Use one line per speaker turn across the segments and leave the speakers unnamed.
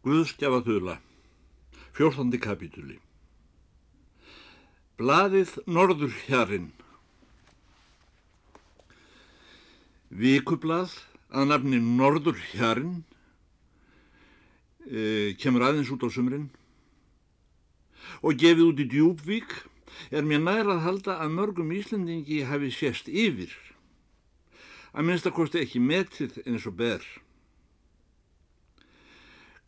Guðskjafa þula, fjórþandi kapítuli. Blaðið Norður hjarinn. Vikublað að nafni Norður hjarinn e, kemur aðeins út á sumrin og gefið út í Djúbvík er mér nær að halda að mörgum Íslandingi hafi sést yfir. Að minnstakosti ekki metið eins og ber.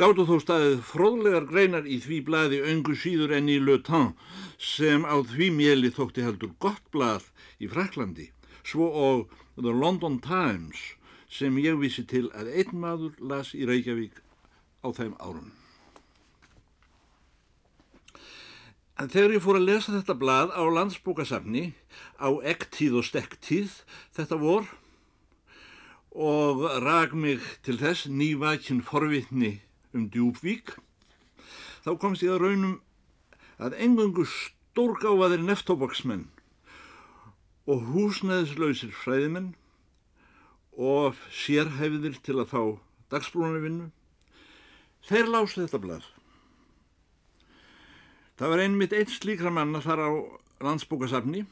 Gáttu þó staðið fróðlegar greinar í því blaði öngu síður enn í Le Temps sem á því mjeli þótti heldur gott blað í Fraklandi, svo og The London Times sem ég vissi til að einn maður las í Reykjavík á þeim árum. En þegar ég fór að lesa þetta blað á landsbókasafni, á ektíð og stektíð þetta vor og rak mig til þess nývækinn forvitni um Djúbvík, þá komst ég að raunum að engungu stórgáfaðir neftóbaksmenn og húsnæðislausir fræðimenn og sérhæfiðir til að fá dagsbrúnavinnu, þeir lási þetta blað. Það var einmitt einn slíkra manna þar á landsbókasafni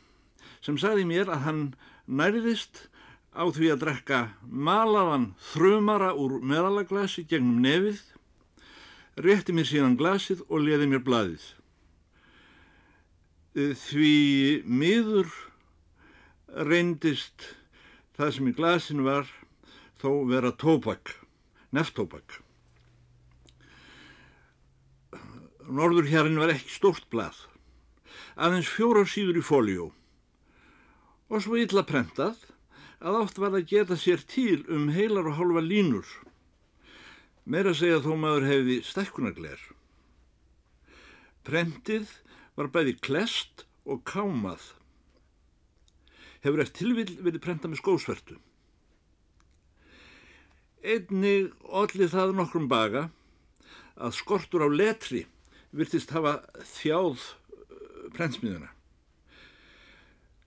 sem sagði mér að hann nærðist á því að drekka malaðan þrumara úr meðalaglasi gegnum nefið rétti mér síðan glasið og leði mér bladið. Eh, því miður reyndist það sem í glasinu var þó vera tópak, neftópak. Norður hérinn var ekki stórt blað, aðeins fjóra síður í fóljó og svo illa prentað að átt var að geta sér til um heilar og hálfa línur Meira segja þó maður hefði stækkunagler. Prentið var bæði klest og kámað. Hefur eftir tilvill verið prentað með skósvertu. Einnig allir það nokkrum baga að skortur á letri virtist hafa þjáð uh, prentsmiðuna.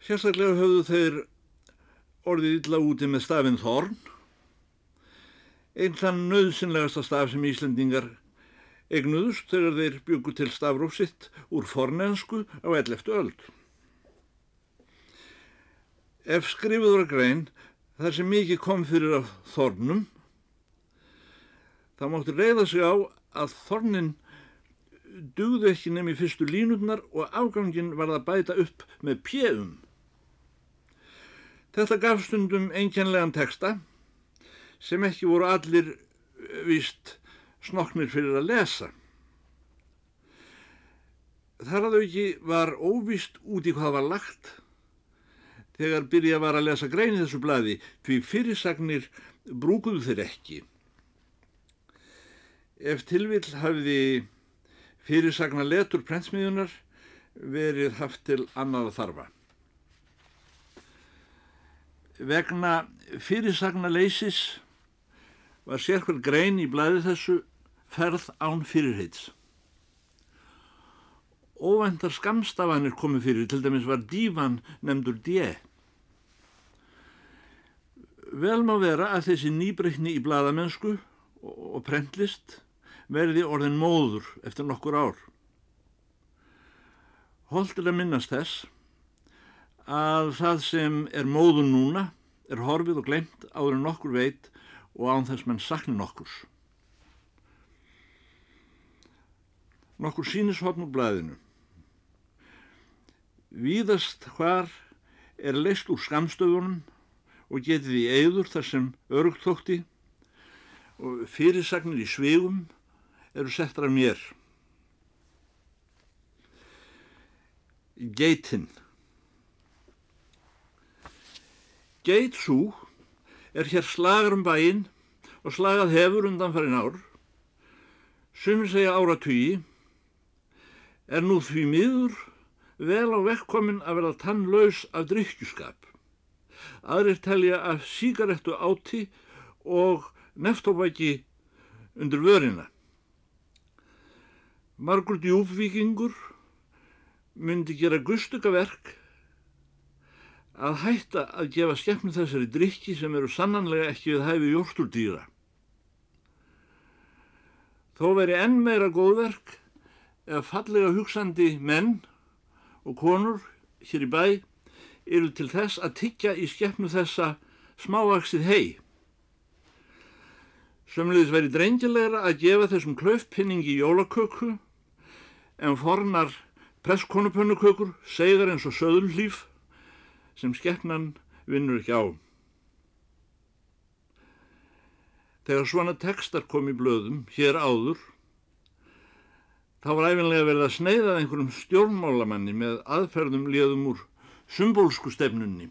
Sérstaklega höfðu þeir orðið illa úti með stafinn Þorn einn þann nöðsynlegasta staf sem Íslendingar egnuðust þegar þeir byggu til stafrófsitt úr fornensku á 11. öld. Ef skrifuður að grein þar sem mikið kom fyrir af þornum, þá máttu reyða sig á að þornin dugðu ekki nefn í fyrstu línutnar og afgangin var að bæta upp með pjöfum. Þetta gaf stundum einkennlegan texta sem ekki voru allir eh, vist snoknir fyrir að lesa. Þar að auki var óvist út í hvað var lagt þegar byrja var að lesa grein í þessu bladi því fyrirsagnir brúkuðu þeir ekki. Ef tilvill hafiði fyrirsagna letur prentsmiðunar verið haft til annar þarfa. Vegna fyrirsagna leysis var sérkvæl grein í blæði þessu ferð án fyrirheits. Óvendar skamstafanir komið fyrir, til dæmis var dívan nefndur dje. Vel má vera að þessi nýbreytni í bladamennsku og prentlist verði orðin móður eftir nokkur ár. Holtir að minnast þess að það sem er móður núna er horfið og glemt áður en nokkur veit og án þess menn sakni nokkurs. Nokkur sínishotn úr blæðinu. Víðast hvar er leist úr skamstöðunum og getið í eigður þar sem örugtókti og fyrirsagnir í svegum eru settar af mér. Geitinn Geit sú er hér slagar um bæinn og slagað hefur undan farin ár, sumir segja áratugji, er nú því miður vel á vekkkomin að vera tannlaus af drikkjuskap. Aðrir telja af síkarettu áti og neftóbæki undir vörina. Margur djúbvíkingur myndi gera gustugaverk að hætta að gefa skemmnu þessari drikki sem eru sannanlega ekki við hæfi jórturdýra. Þó veri enn meira góðverk ef fallega hugsandi menn og konur hér í bæ eru til þess að tyggja í skeppnu þessa smávaksið hei. Sömliðis veri drengjilegra að gefa þessum klaufpinningi jólaköku en fornar presskonupunnukökur segar eins og söðullíf sem skeppnan vinnur ekki á. Þegar svona tekstar kom í blöðum hér áður, þá var æfinlega verið að sneiða einhverjum stjórnmálamanni með aðferðum liðum úr symbolsku stefnunni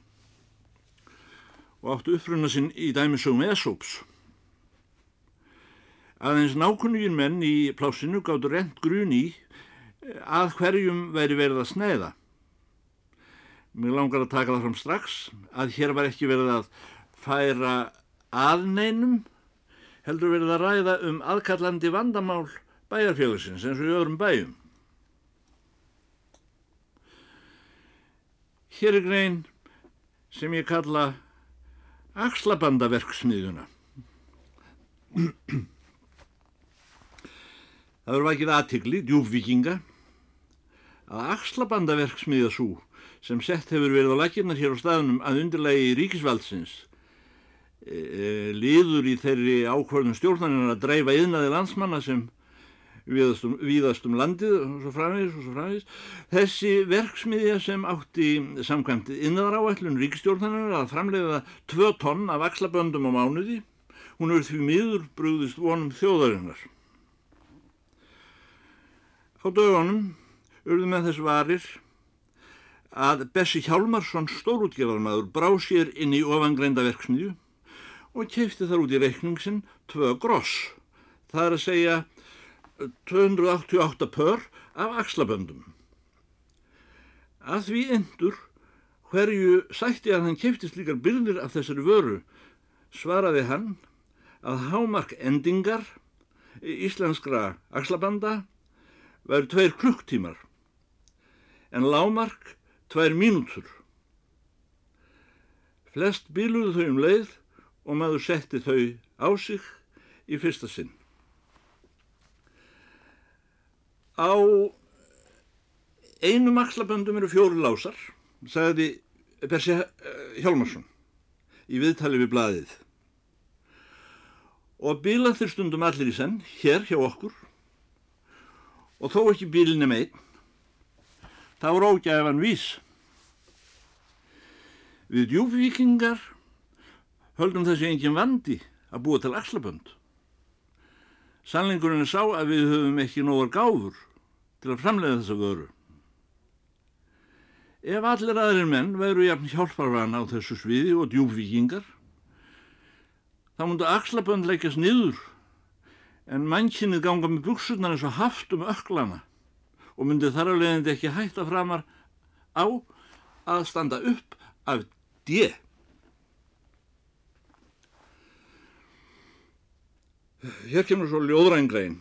og áttu uppruna sinn í dæmisögum Esóps. Aðeins nákunnugin menn í plásinu gáttu rent grun í að hverjum veri verið að sneiða. Mér langar að taka það fram strax að hér var ekki verið að færa aðneinum, heldur verið að ræða um aðkallandi vandamál bæjarfélagsins eins og í öðrum bæjum. Hér er grein sem ég kalla axlabandaverksmiðuna. Það verður vakið aðtikli, djúfvikinga, að axlabandaverksmiðja svo sem sett hefur verið á lakirnar hér á staðnum að undirlegi ríkisvaldsins e, e, liður í þeirri ákvörðum stjórnarinn að dreifa yðnaði landsmanna sem viðastum, viðastum landið og svo framvegis og svo framvegis. Þessi verksmiðja sem átti samkvæmt innadaráætlun ríkistjórnarinn að framleiða tvö tonn af axlaböndum á mánuði, hún er því miður brúðist vonum þjóðarinnar. Á dögunum urðu með þess varir að Bessi Hjálmarsson stórútgefarmaður brá sér inn í ofangreinda verksmiðju og kefti þar út í reikning sinn tvö gross. Það er að segja 288 pör af axlaböndum. Að því endur hverju sætti að hann kefti slíkar byrðir af þessari vöru svaraði hann að hámark endingar íslenskra axlabanda væri tveir klukktímar en lámark tvær mínútur. Flest bíluðu þau um leið og maður setti þau á sig í fyrsta sinn. Á einum axlaböndum eru fjóri lásar, sagði Persi eh, Hjálmarsson í viðtali við blaðið. Og bílað þeir stundum allir í senn, hér hjá okkur, og þó ekki bílinni meitt, þá er ógæfan vís. Við djúfvíkingar höldum þessi engin vandi að búa til axlabönd. Sannlingurinn er sá að við höfum ekki nógar gáfur til að framlega þessa vöru. Ef allir aðrir menn væru jafn hjálparvana á þessu sviði og djúfvíkingar, þá múndu axlabönd leikast niður en mannkynnið ganga með buksurnar eins og haft um öklana og myndi þar á leiðindi ekki hætta framar á að standa upp af D. Hér kemur svo ljóðrængrein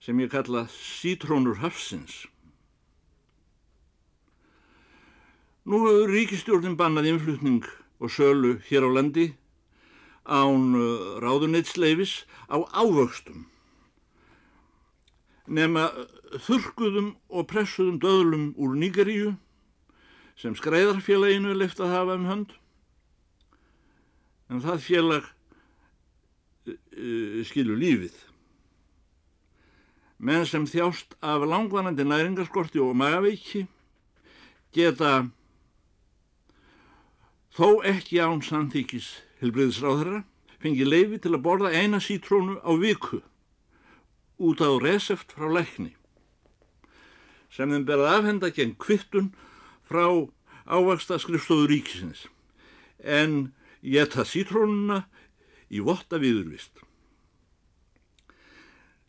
sem ég kalla Sítrónur Hafsins. Nú hefur ríkistjórnin bannað innflutning og sölu hér á landi án uh, ráðuneytsleifis á ávöxtum nema þurkuðum og pressuðum döðlum úr Nýgaríu sem skreiðarfélaginu er leift að hafa um hönd en það félag uh, skilur lífið. Menn sem þjást af langvanandi næringarskorti og magaveiki geta þó ekki án samþykis Hilbriðisráðherra fengi leifi til að borða eina sítrónu á viku út á resept frá lækni sem þeim berða afhenda gegn kvittun frá ávaksta skrifstofu ríkisins en geta sítrónuna í votta viðurvist.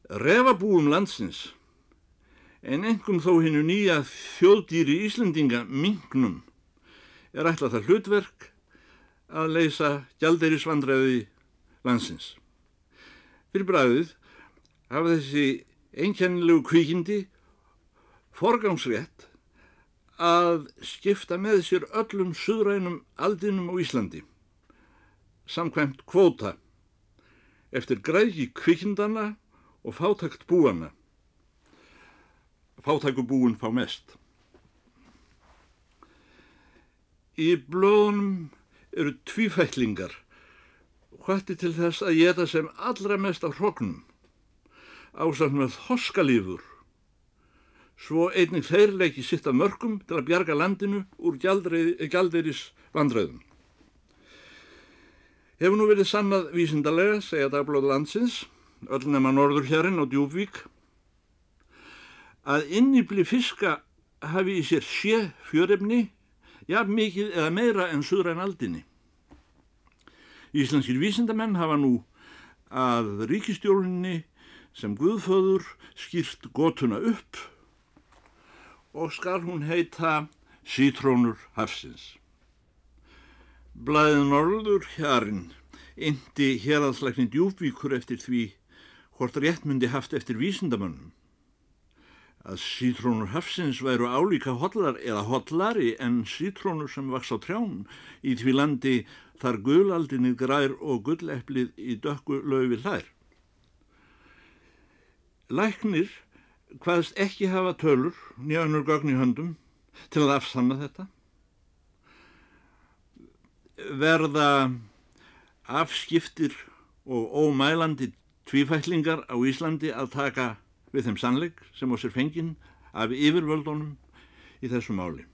Refabúum landsins en engum þó hennu nýja þjóðdýri Íslendinga mingnum er ætlað það hlutverk að leysa gjaldeirisvandræði landsins. Fyrir bræðið hafa þessi einkennilegu kvíkindi forgangsrétt að skipta með sér öllum suðrænum aldinum á Íslandi samkvæmt kvóta eftir græki kvikindana og fátækt búana. Fátæku búin fá mest. Í blóðunum eru tvífætlingar hvati til þess að geta sem allra mest af hrognum ásamt með þoskalífur svo einnig þeir leiki sitt af mörgum til að bjarga landinu úr gjaldeiris vandröðum. Hefur nú verið sannað vísindarlega, segja dagblóðu landsins, öll nema Norðurhjörinn og Djúbvík, að innibli fiska hafi í sér sé fjörefni, jafn mikið eða meira en suðræn aldinni. Íslenskir vísindamenn hafa nú að ríkistjórnini sem Guðföður skýrt gotuna upp og skal hún heita Sítrónur Hafsins. Blæðin Norður hérinn indi hérðslækni djúbvíkur eftir því hvort rétt myndi haft eftir vísindamönnum. Að sítrónur hafsins væru álíka hotlar eða hotlari en sítrónur sem vaks á trján í því landi þar guðaldinni grær og gulleplið í dökku löfi hlær. Læknir hvaðst ekki hafa tölur nýjanur gögn í höndum til að afsanna þetta verða afskiptir og ómælandi tvífætlingar á Íslandi að taka við þeim sannleik sem á sér fengin af yfirvöldunum í þessu máli.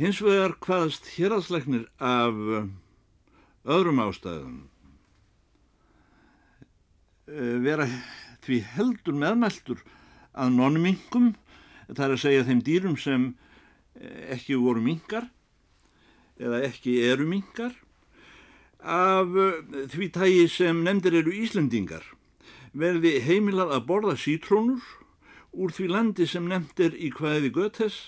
Hins vegar hvaðast héradsleiknir af öðrum ástæðum eh, vera því heldur meðmæltur að nonmingum, það er að segja þeim dýrum sem eh, ekki voru mingar eða ekki eru mingar, af eh, því tægi sem nefndir eru Íslendingar verði heimilað að borða sítrónur úr því landi sem nefndir í hvaðið Götes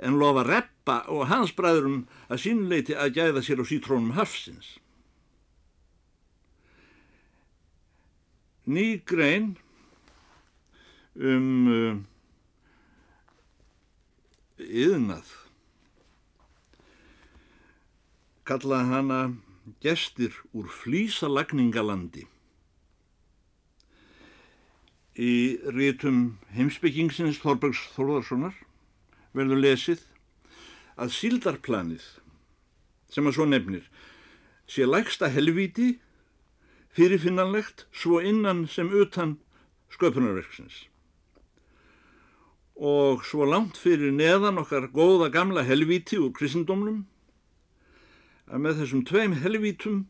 en lofa reppa og hans bræðurum að sínleiti að gæða sér á sítrónum hafsins. Ný grein um uh, yðnað kallaði hana gestir úr flýsalagningalandi. Í rítum heimsbyggingsins Þorbergs Þorðarssonar verður lesið að síldarplanið sem að svo nefnir sé lægsta helvíti fyrirfinnanlegt svo innan sem utan sköpunarverksins. Og svo langt fyrir neðan okkar góða gamla helvíti úr kristendómnum að með þessum tveim helvítum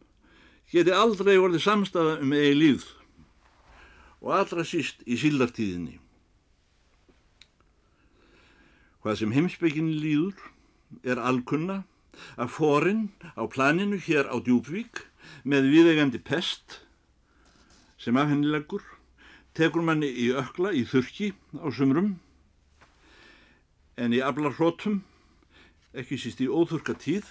geti aldrei vorið samstafa um eigi líð og allra síst í síldartíðinni. Hvað sem heimsbygginni líður er alkunna að forinn á planinu hér á Djúbvík með viðegandi pest sem af henni leggur, tekur manni í ökla í þurki á sumrum en í ablarhrótum, ekki síst í óþurka tíð,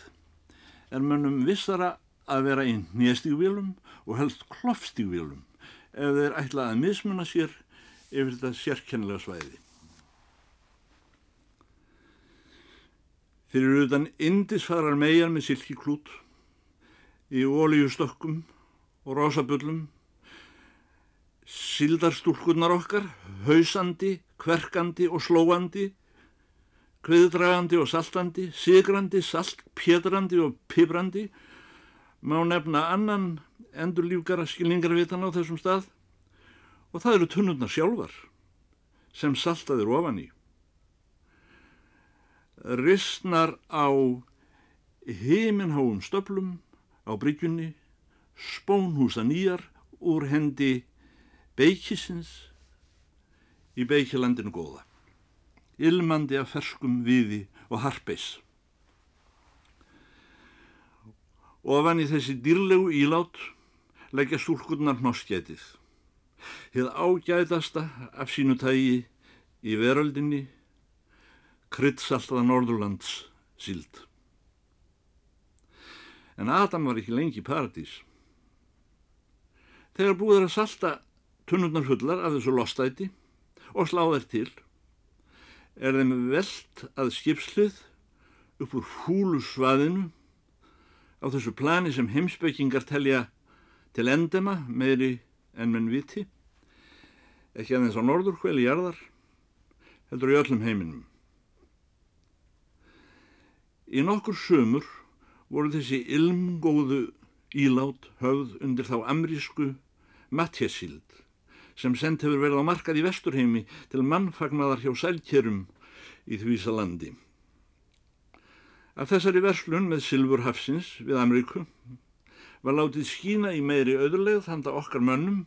er mannum vissara að vera í nýjastígvílum og helst klopstígvílum ef þeir ætla að mismuna sér yfir þetta sérkennilega svæði. Fyrir utan indisfarar megar með silkiklút í ólíustokkum og rosabullum, sildarstúlkunnar okkar, hausandi, kverkandi og slóandi, kviðdragandi og saltandi, sigrandi, salt, pétrandi og pibrandi, má nefna annan endurlífgara skilningarvitan á þessum stað og það eru tunnurnar sjálfar sem saltaðir ofan í. Rissnar á heiminháum stöflum á bryggjunni, spónhúsa nýjar úr hendi beikisins í beikilandinu góða, ilmandi af ferskum viði og harpeis. Ofan í þessi dýrlegu ílát leggja stúlkurnar hnoskjætið, hefð ágætasta af sínu tægi í veröldinni, kryddsaltaða Norðurlands síld en Adam var ekki lengi í paradís. Þegar búið að salta tunnurnar fullar af þessu lostæti og slá þær til, er þeim veld að skipslið upp úr húlu svaðinu á þessu plani sem heimsbyggingar telja til endema meiri en menn viti, ekki aðeins á norður hveli jarðar, heldur í öllum heiminum. Í nokkur sömur voru þessi ilmgóðu ílát höfð undir þá amrísku Matjessild sem sent hefur verið á markað í vesturheimi til mannfagnaðar hjá sælkjörum í þvísa landi. Af þessari verslun með Silfur Hafsins við Ameríku var látið skína í meiri auðurlegð handa okkar mönnum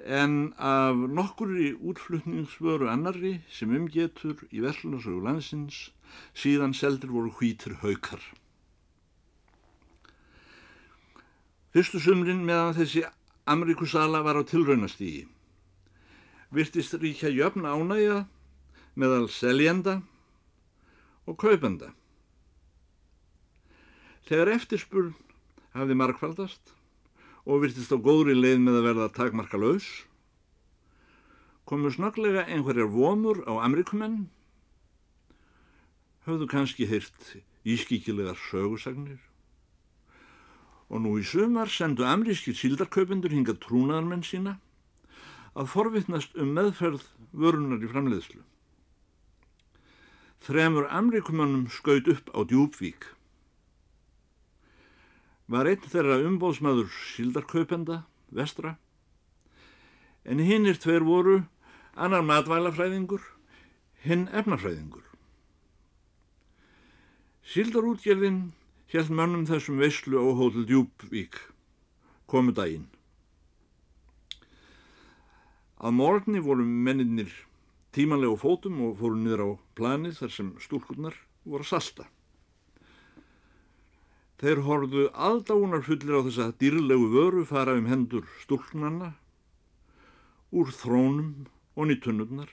en af nokkur í útflutningsvöru annarri sem umgetur í verslunarsögu landsins síðan seldur voru hvítir haukar. Fyrstu sumrin meðan þessi Ameríkusala var á tilraunastígi. Virtist ríkja jöfn ánægja meðal seljenda og kaupenda. Þegar eftirspurn hafði markvaldast og virtist á góðri leið með að verða takmarka laus, komu snaklega einhverjar vomur á Ameríkumenn, höfðu kannski heyrt ískíkilegar sögursagnir og nú í sumar sendu amrískir síldarkaupendur hinga trúnaðarmenn sína að forvittnast um meðferð vörunar í framleiðslu. Þremur amríkumannum skaut upp á djúbvík. Var einn þeirra umbóðsmaður síldarkaupenda, vestra, en hinn er tver voru annar matvælafræðingur, hinn efnafræðingur. Síldarútgerðin held mönnum þessum veyslu á hótel Djúbvík komu daginn. Að morgunni voru menninir tímanlega á fótum og fóru niður á planið þar sem stúlkurnar voru að salta. Þeir horfðu aldáunar fullir á þessa dýrlegu vöru fara um hendur stúlknarna úr þrónum og nýttunnurnar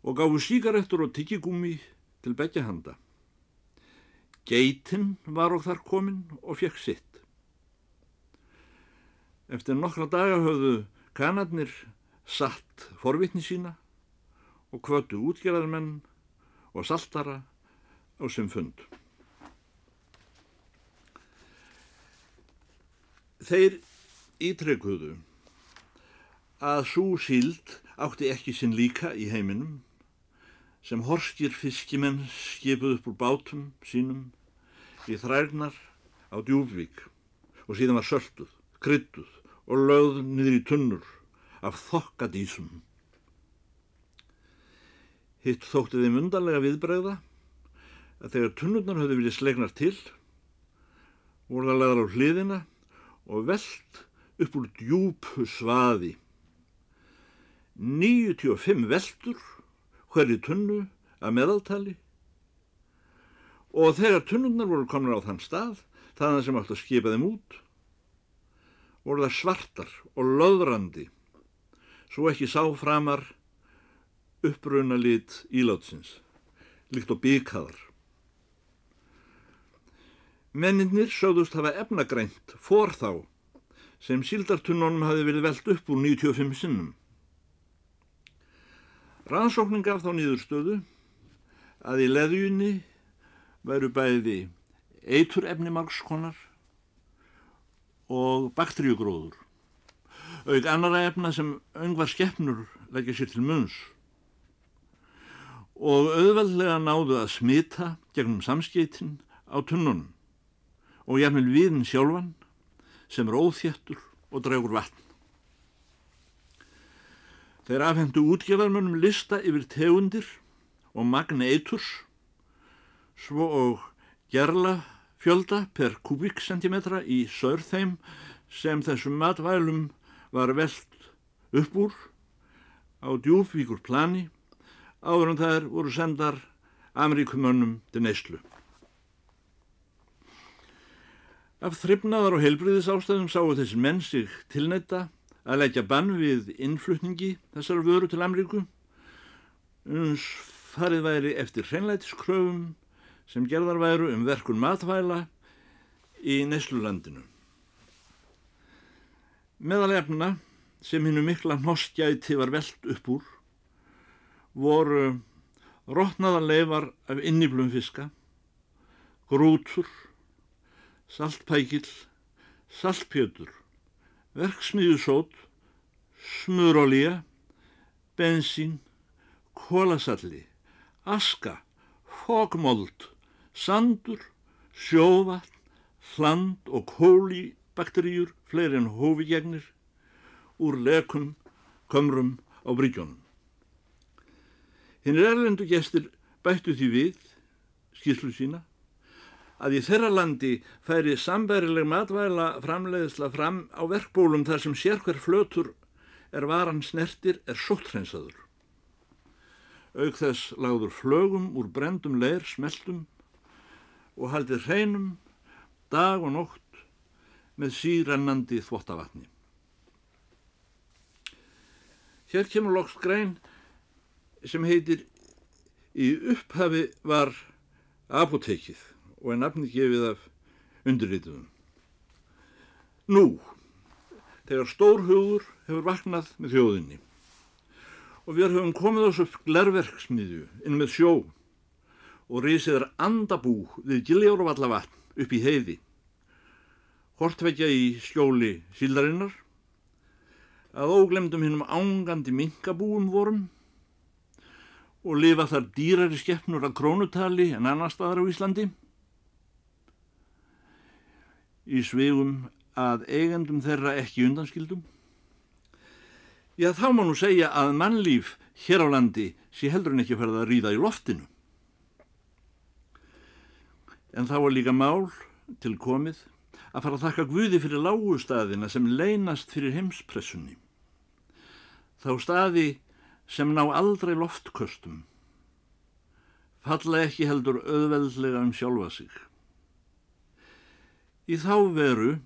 og gáfu síkarettur og tyggigúmi til begja handa. Geitinn var og þar kominn og fekk sitt. Eftir nokkra daga höfðu kanadnir satt forvitni sína og kvötu útgerðarmenn og saltara á sem fund. Þeir ítrekuðu að svo síld átti ekki sinn líka í heiminum sem horskir fiskimenn skipuð upp úr bátum sínum í þrærnar á djúbvík og síðan var sölduð, kryttuð og lögð niður í tunnur af þokkadísum. Hitt þótti þeim undarlega viðbregða að þegar tunnurnar höfðu vilja slegnar til, voru það leðar á hliðina og veld upp úr djúpu svaði. 95 veldur hverju tunnu að meðaltali og þegar tunnurnar voru komin á þann stað, þaðan sem átt að skipa þeim út, voru það svartar og löðrandi, svo ekki sá framar uppbruna lit ílátsins, líkt og bygghaðar. Menninir sögðust hafa efnagrænt for þá sem síldartunnunum hafi verið veld upp úr 95 sinnum. Rannsóknin gaf þá nýðurstöðu að í leðjunni væru bæði eitur efnimarkskonar og bakteríugróður, auk annara efna sem öngvar skeppnur leggja sér til munns og auðveldlega náðu að smita gegnum samskeitin á tunnunum og jafnvel viðin sjálfan sem er óþjættur og dregur vatn. Þeir afhendu útgefarmönnum lista yfir tegundir og magna eiturs svo og gerla fjölda per kubíksentimetra í sörþeim sem þessum matvælum var veld upp úr á djúfvíkur plani áður en þær voru sendar Ameríkumönnum til neyslu. Af þryfnaðar og heilbriðis ástæðum sáu þessi menn sig tilneita að leggja bann við innflutningi þessar vöru til Ameríku uns farið væri eftir hreinlætiskröfum sem gerðar væru um verkun matvæla í Neslulandinu. Meðalefna sem hinnu mikla hnoskjæti var veld upp úr voru rótnaðan leifar af inniblum fiska, grútur, saltpækil, saltpjötur, verksmiðjusót, smurolía, bensín, kólasalli, aska, fókmold, sandur, sjóvatn, hland og kólibakteríur, fleiri en hófigegnir, úr lekum, kömrum á bryggjónum. Hinn er erlendu gestir bættu því við, skýrslu sína, að í þeirra landi færi sambærileg matvæla framleiðsla fram á verkbólum þar sem sérhver flötur er varan snertir er sótthreinsaður. Aug þess lagður flögum úr brendum leir smeltum og haldið hreinum dag og nótt með sírennandi þvottavatni. Hér kemur loks grein sem heitir Í upphafi var apotekið og er nafni gefið af undirrituðum. Nú, þegar stórhugur hefur vaknað með þjóðinni og við höfum komið ás upp glerverksmiðju inn með sjó og reysiðar andabú við Giljóruvallavatn upp í heiði, hortvekja í skjóli síldarinnar, að óglemdum hinnum ángandi minkabúum vorum og lifa þar dýrari skeppnur að krónutali en annar staðar á Íslandi í svegum að eigendum þeirra ekki undanskildum? Já, þá má nú segja að mannlíf hér á landi sé heldur en ekki ferða að ríða í loftinu. En þá var líka mál til komið að fara að þakka Guði fyrir lágustæðina sem leynast fyrir heimspressunni. Þá staði sem ná aldrei loftköstum, falla ekki heldur auðveldlega um sjálfa sig. Í þá veru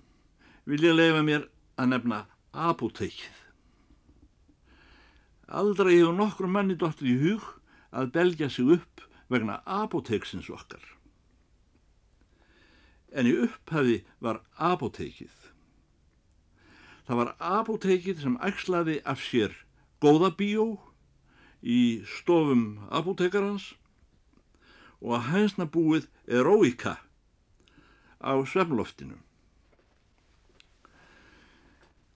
vil ég leifa mér að nefna apotekið. Aldrei hefur nokkur manni dóttir í hug að belgja sig upp vegna apoteksins okkar. En í upphafi var apotekið. Það var apotekið sem ægslaði af sér góða bíó í stofum apotekarans og að hænsna búið eróika á svefnloftinu.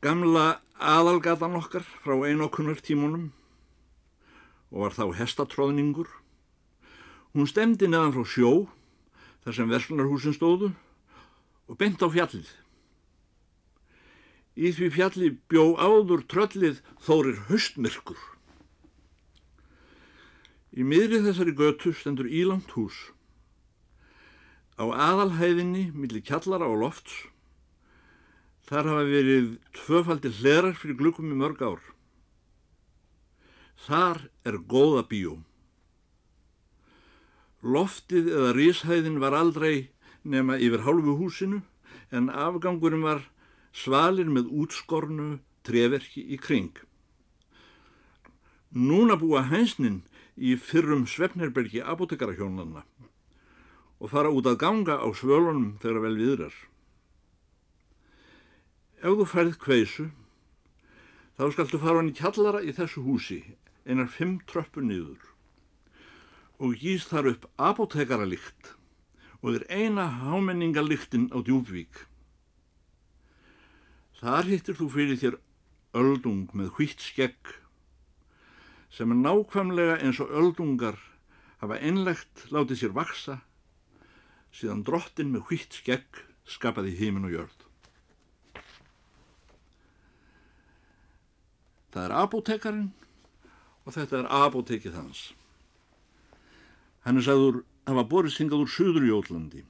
Gamla aðalgatan okkar frá einokunar tímunum og var þá hestatróðningur. Hún stemdi neðan frá sjó þar sem verslunarhúsin stóðu og bent á fjallið. Í því fjalli bjó áður tröllið þórir höstmyrkur. Í miðri þessari götu stendur ílangt hús Á aðalhæðinni, millir kjallara og lofts, þar hafa verið tvöfaldir hlerar fyrir glukkum í mörg ár. Þar er góða bíó. Loftið eða ríshæðin var aldrei nema yfir hálfu húsinu en afgangurinn var svalir með útskornu treverki í kring. Núna búa hænsnin í fyrrum svefnherbergi apotekarahjónanna og fara út að ganga á svölunum þegar vel viðrar. Ef þú færð kveisu, þá skaltu fara hann í kjallara í þessu húsi, einar fimm tröppu niður og gíst þar upp apotekaralikt og er eina hámenningaliktin á djúbvík. Þar hittir þú fyrir þér öldung með hvitt skegg sem er nákvæmlega eins og öldungar hafa einlegt látið sér vaksa síðan drottin með hvitt skegg skapaði hímin og jörð. Það er apotekarinn og þetta er apotekið hans. Hann er sagður að hafa borist hingað úr söður Jólandi.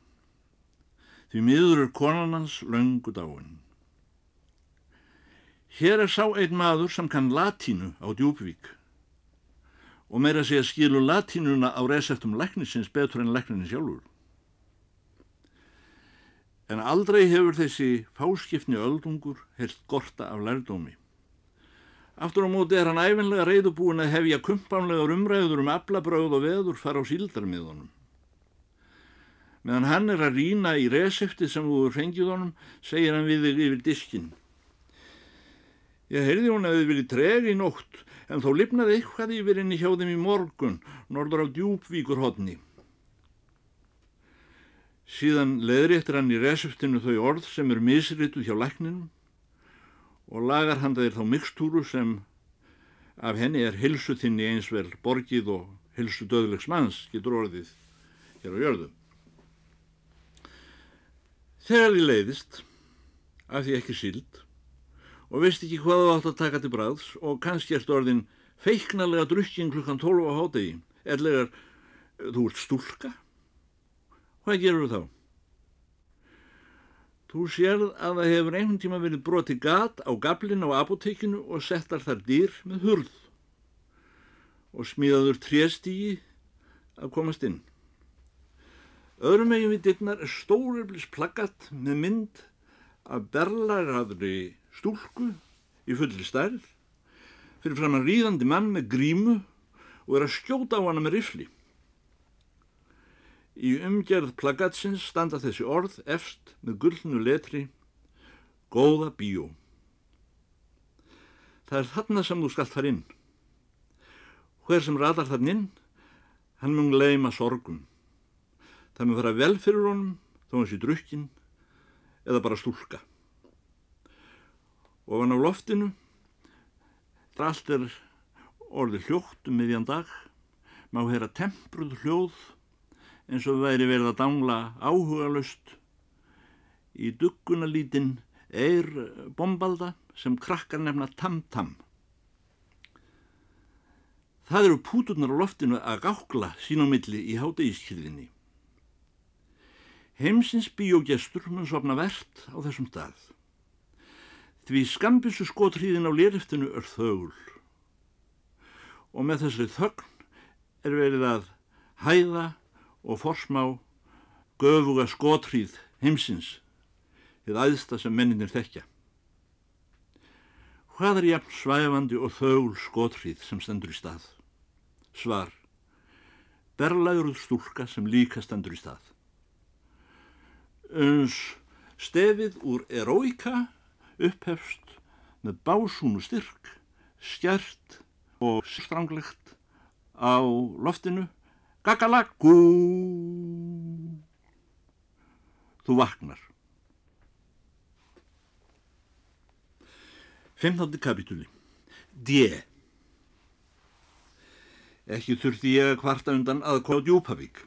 Því miður er konan hans löngu dáin. Hér er sá einn maður sem kann latínu á djúbvík og meira að skilu latínuna á reseptum leknisins betur en lekninin sjálfur en aldrei hefur þessi fáskipni öldungur heilt gorta af lærdómi. Aftur á móti er hann æfinlega reyðubúin að hefja kumpanlegar umræður um aflabröð og veður fara á síldarmiðunum. Meðan hann er að rína í resepti sem þú fengið honum, segir hann við þig yfir diskinn. Ég heyrði hún að þið vilji tregi nótt, en þó lifnaði eitthvað yfir henni hjá þeim í morgun, norður á djúpvíkur hodni. Síðan leðréttir hann í reseptinu þau orð sem er misrituð hjá lækninum og lagar handa þér þá mikstúru sem af henni er hilsu þinni eins vel borgið og hilsu döðlegs manns getur orðið hér á jörðu. Þegar því leiðist, af því ekki síld, og veist ekki hvað þú átt að taka til bræðs og kannski ert orðin feiknarlega drukkin klukkan 12 á hádegi, ellegar þú ert stúlka. Hvað gerur þú þá? Þú sérð að það hefur einhvern tíma verið broti gat á gablin á apotekinu og settar þar dýr með hurð og smíðaður tréstígi að komast inn. Öðrum megin við dittnar er stóriblis plaggat með mynd af berlarraðri stúlku í fulli stærð fyrir fram að ríðandi mann með grímu og er að skjóta á hana með rifli. Í umgerð plaggatsins standa þessi orð efst með gullnu letri Góða bíó. Það er þarna sem þú skalt fara inn. Hver sem radar þann inn, hann mun leima sorgum. Það mun fara vel fyrir honum þó hans í drukkin eða bara stúlka. Og hann á loftinu, það allt er orði hljótt um miðjan dag, má heyra tempruð hljóð eins og væri verið að dangla áhugalust í duggunalítinn eir bombalda sem krakkar nefna tam-tam. Það eru púturnar á loftinu að gákla sín á milli í hátegiskirðinni. Heimsins bíógestur mun sopna verðt á þessum stað. Því skambissu skotríðin á lériftinu er þögul og með þessari þögn er verið að hæða og forsmá göfuga skotríð heimsins eða aðsta sem menninir þekkja. Hvað er jafn svæfandi og þögul skotríð sem stendur í stað? Svar. Berlaguruð stúlka sem líka stendur í stað uns stefið úr eróika upphefst með básúnu styrk, skjert og stranglegt á loftinu gagalagú þú vaknar. 15. kapitúli D. Ekki þurfti ég að kvarta undan að kóða djúpavík.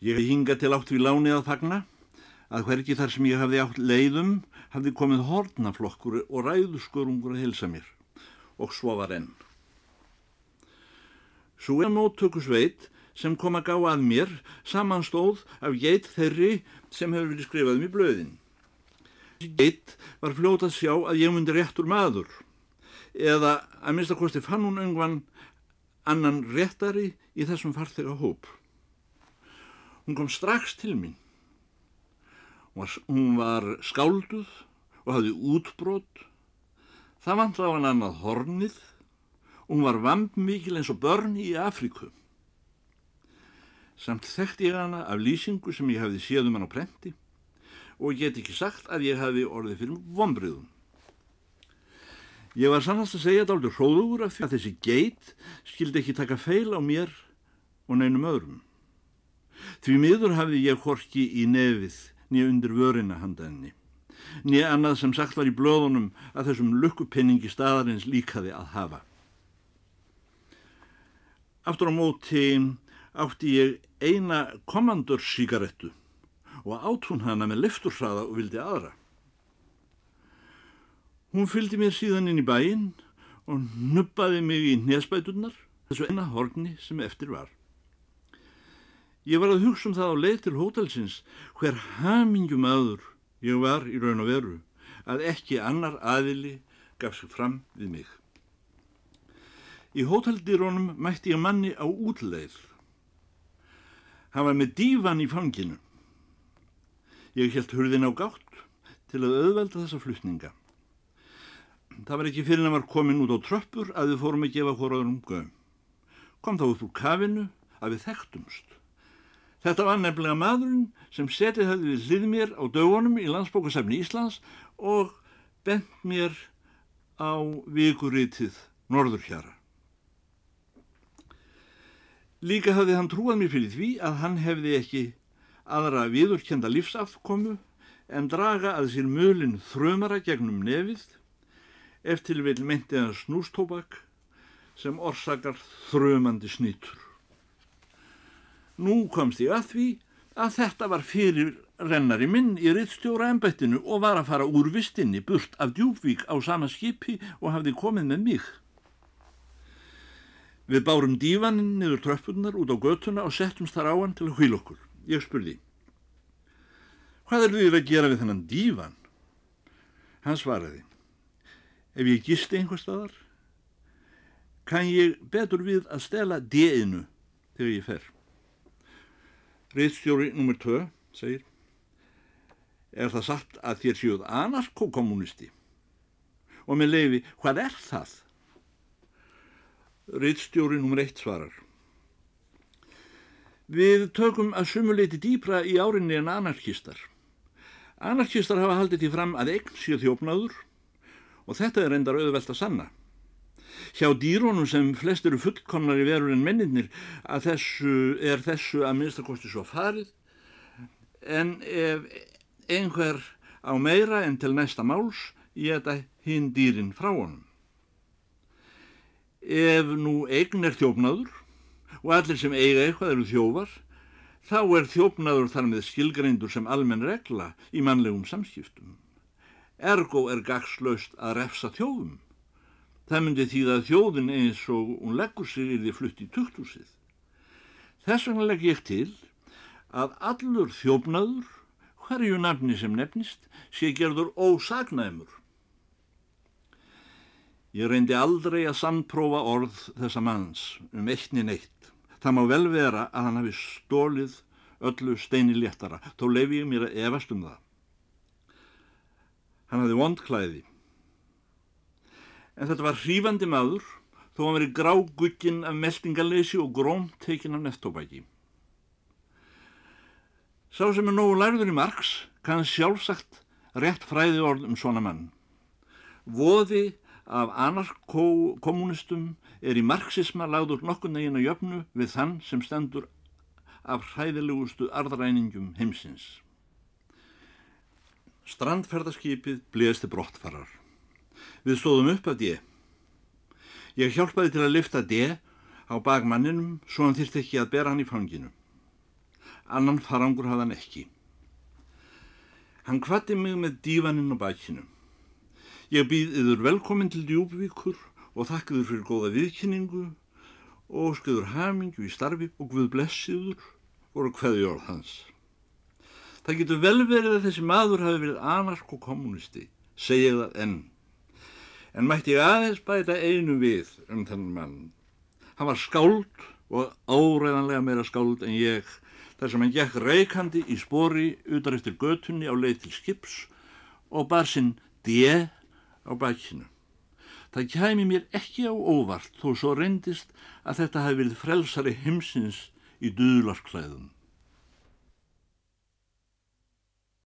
Ég hinga til átt við láni að fagna að hverki þar sem ég hafði átt leiðum hafði komið hornaflokkur og ræðuskörungur að hilsa mér. Og svo var enn. Svo er móttökusveit sem kom að gá að mér samanstóð af geit þeirri sem hefur verið skrifað um í blöðin. Þessi geit var fljóta að sjá að ég myndi réttur maður eða að minnst að kosti fann hún öngvan annan réttari í þessum farþega hóp. Hún kom strax til mín Hún var skálduð og hafði útbrót. Það vant á hann annað hornið hún var vampmikil eins og börn í Afríku. Samt þekkti ég hana af lýsingu sem ég hafði séð um hann á prenti og get ekki sagt að ég hafi orðið fyrir vonbriðum. Ég var sannast að segja þetta aldrei hróður af því að þessi geit skildi ekki taka feil á mér og neinum öðrum. Því miður hafði ég horki í nefið nýja undir vörina handaðinni. Nýja annað sem sagt var í blöðunum að þessum lukkupinningi staðarins líkaði að hafa. Aftur á móti átti ég eina komandurssíkarettu og átún hana með lefturhraða og vildi aðra. Hún fylgdi mér síðan inn í bæin og nubbaði mig í nesbætunar þessu eina horni sem eftir var. Ég var að hugsa um það á leið til hótelsins hver hamingjum aður ég var í raun og veru að ekki annar aðili gaf sig fram við mig. Í hóteldirónum mætti ég manni á útleið. Hann var með dívan í fanginu. Ég held hurðin á gátt til að auðvelda þessa flutninga. Það var ekki fyrir að var komin út á tröppur að við fórum að gefa hóraður um göm. Kom þá upp úr kafinu að við þekktumst. Þetta var nefnilega maðurinn sem setið höfði við hlið mér á dögunum í landsbókasafni Íslands og bent mér á vikurítið Norðurhjara. Líka hafði hann trúað mér fyrir því að hann hefði ekki aðra viðurkenda lífsafkomu en draga að sér mölin þrömara gegnum nefið eftir vil myndi hann snústóbak sem orsakar þrömandi snýtur. Nú komst ég að því að þetta var fyrir rennari minn í rittstjóra ennbættinu og var að fara úr vistinni burt af djúbvík á sama skipi og hafði komið með mig. Við bárum dívaninn niður tröppunar út á götuna og settumst þar á hann til að hvíl okkur. Ég spurði, hvað er þið að gera við þennan dívan? Hann svaraði, ef ég gisti einhver staðar, kann ég betur við að stela D-inu þegar ég fer. Reitstjóri nr. 2 segir, er það satt að þér séuð anarkokommunisti? Og með leifi, hvað er það? Reitstjóri nr. 1 svarar, Við tökum að sumuleiti dýpra í árinni en anarkistar. Anarkistar hafa haldið því fram að eign séu þjófnaður og þetta er endar auðvelt að sanna. Hjá dýrónum sem flest eru fullkomnar í verur en menninir að þessu er þessu að minnstakosti svo farið en ef einhver á meira en til næsta máls geta hinn dýrin frá honum. Ef nú eign er þjófnaður og allir sem eiga eitthvað eru þjófar, þá er þjófnaður þar með skilgreindur sem almenn regla í mannlegum samskiptum. Ergo er gagslaust að refsa þjófum. Það myndi þýða að þjóðin eins og hún leggur sig í því flutt í tukthúsið. Þess vegna legg ég til að allur þjófnaður, hverju nafni sem nefnist, sé gerður ósagnæmur. Ég reyndi aldrei að sannprófa orð þessa manns um eittni neitt. Það má vel vera að hann hafi stólið öllu steini léttara, þó lefi ég mér að efast um það. Hann hafi vondklæði en þetta var hrífandi maður þó hann verið grágugginn af meldingaleysi og grómtekin af nettóbæki. Sá sem er nógu lærður í margs kann sjálfsagt rétt fræði orð um svona mann. Voði af anarkomunistum er í marxisma lagður nokkur negin að jöfnu við þann sem stendur af hræðilegustu arðræningum heimsins. Strandferðarskipið bliðasti brottfarar. Við stóðum upp að D. Ég hjálpaði til að lifta D á bakmanninum svo hann þyrst ekki að bera hann í fanginu. Annan farangur hafði hann ekki. Hann kvatti mig með dívaninn á bakinu. Ég býð yfir velkominn til djúbvíkur og þakkiður fyrir góða viðkynningu og skuður hamingu í starfi og guð blessiður voru hverju orð hans. Það getur vel verið að þessi maður hafi verið anark og kommunisti, segja það enn en mætti ég aðeins bæta einu við um þennan mann. Hann var skáld og áræðanlega meira skáld en ég þar sem hann gekk reikandi í spori utar eftir götunni á leið til skips og bar sinn D á bakinu. Það kæmi mér ekki á óvart þó svo reyndist að þetta hafi verið frelsari himsins í duðlarsklæðum.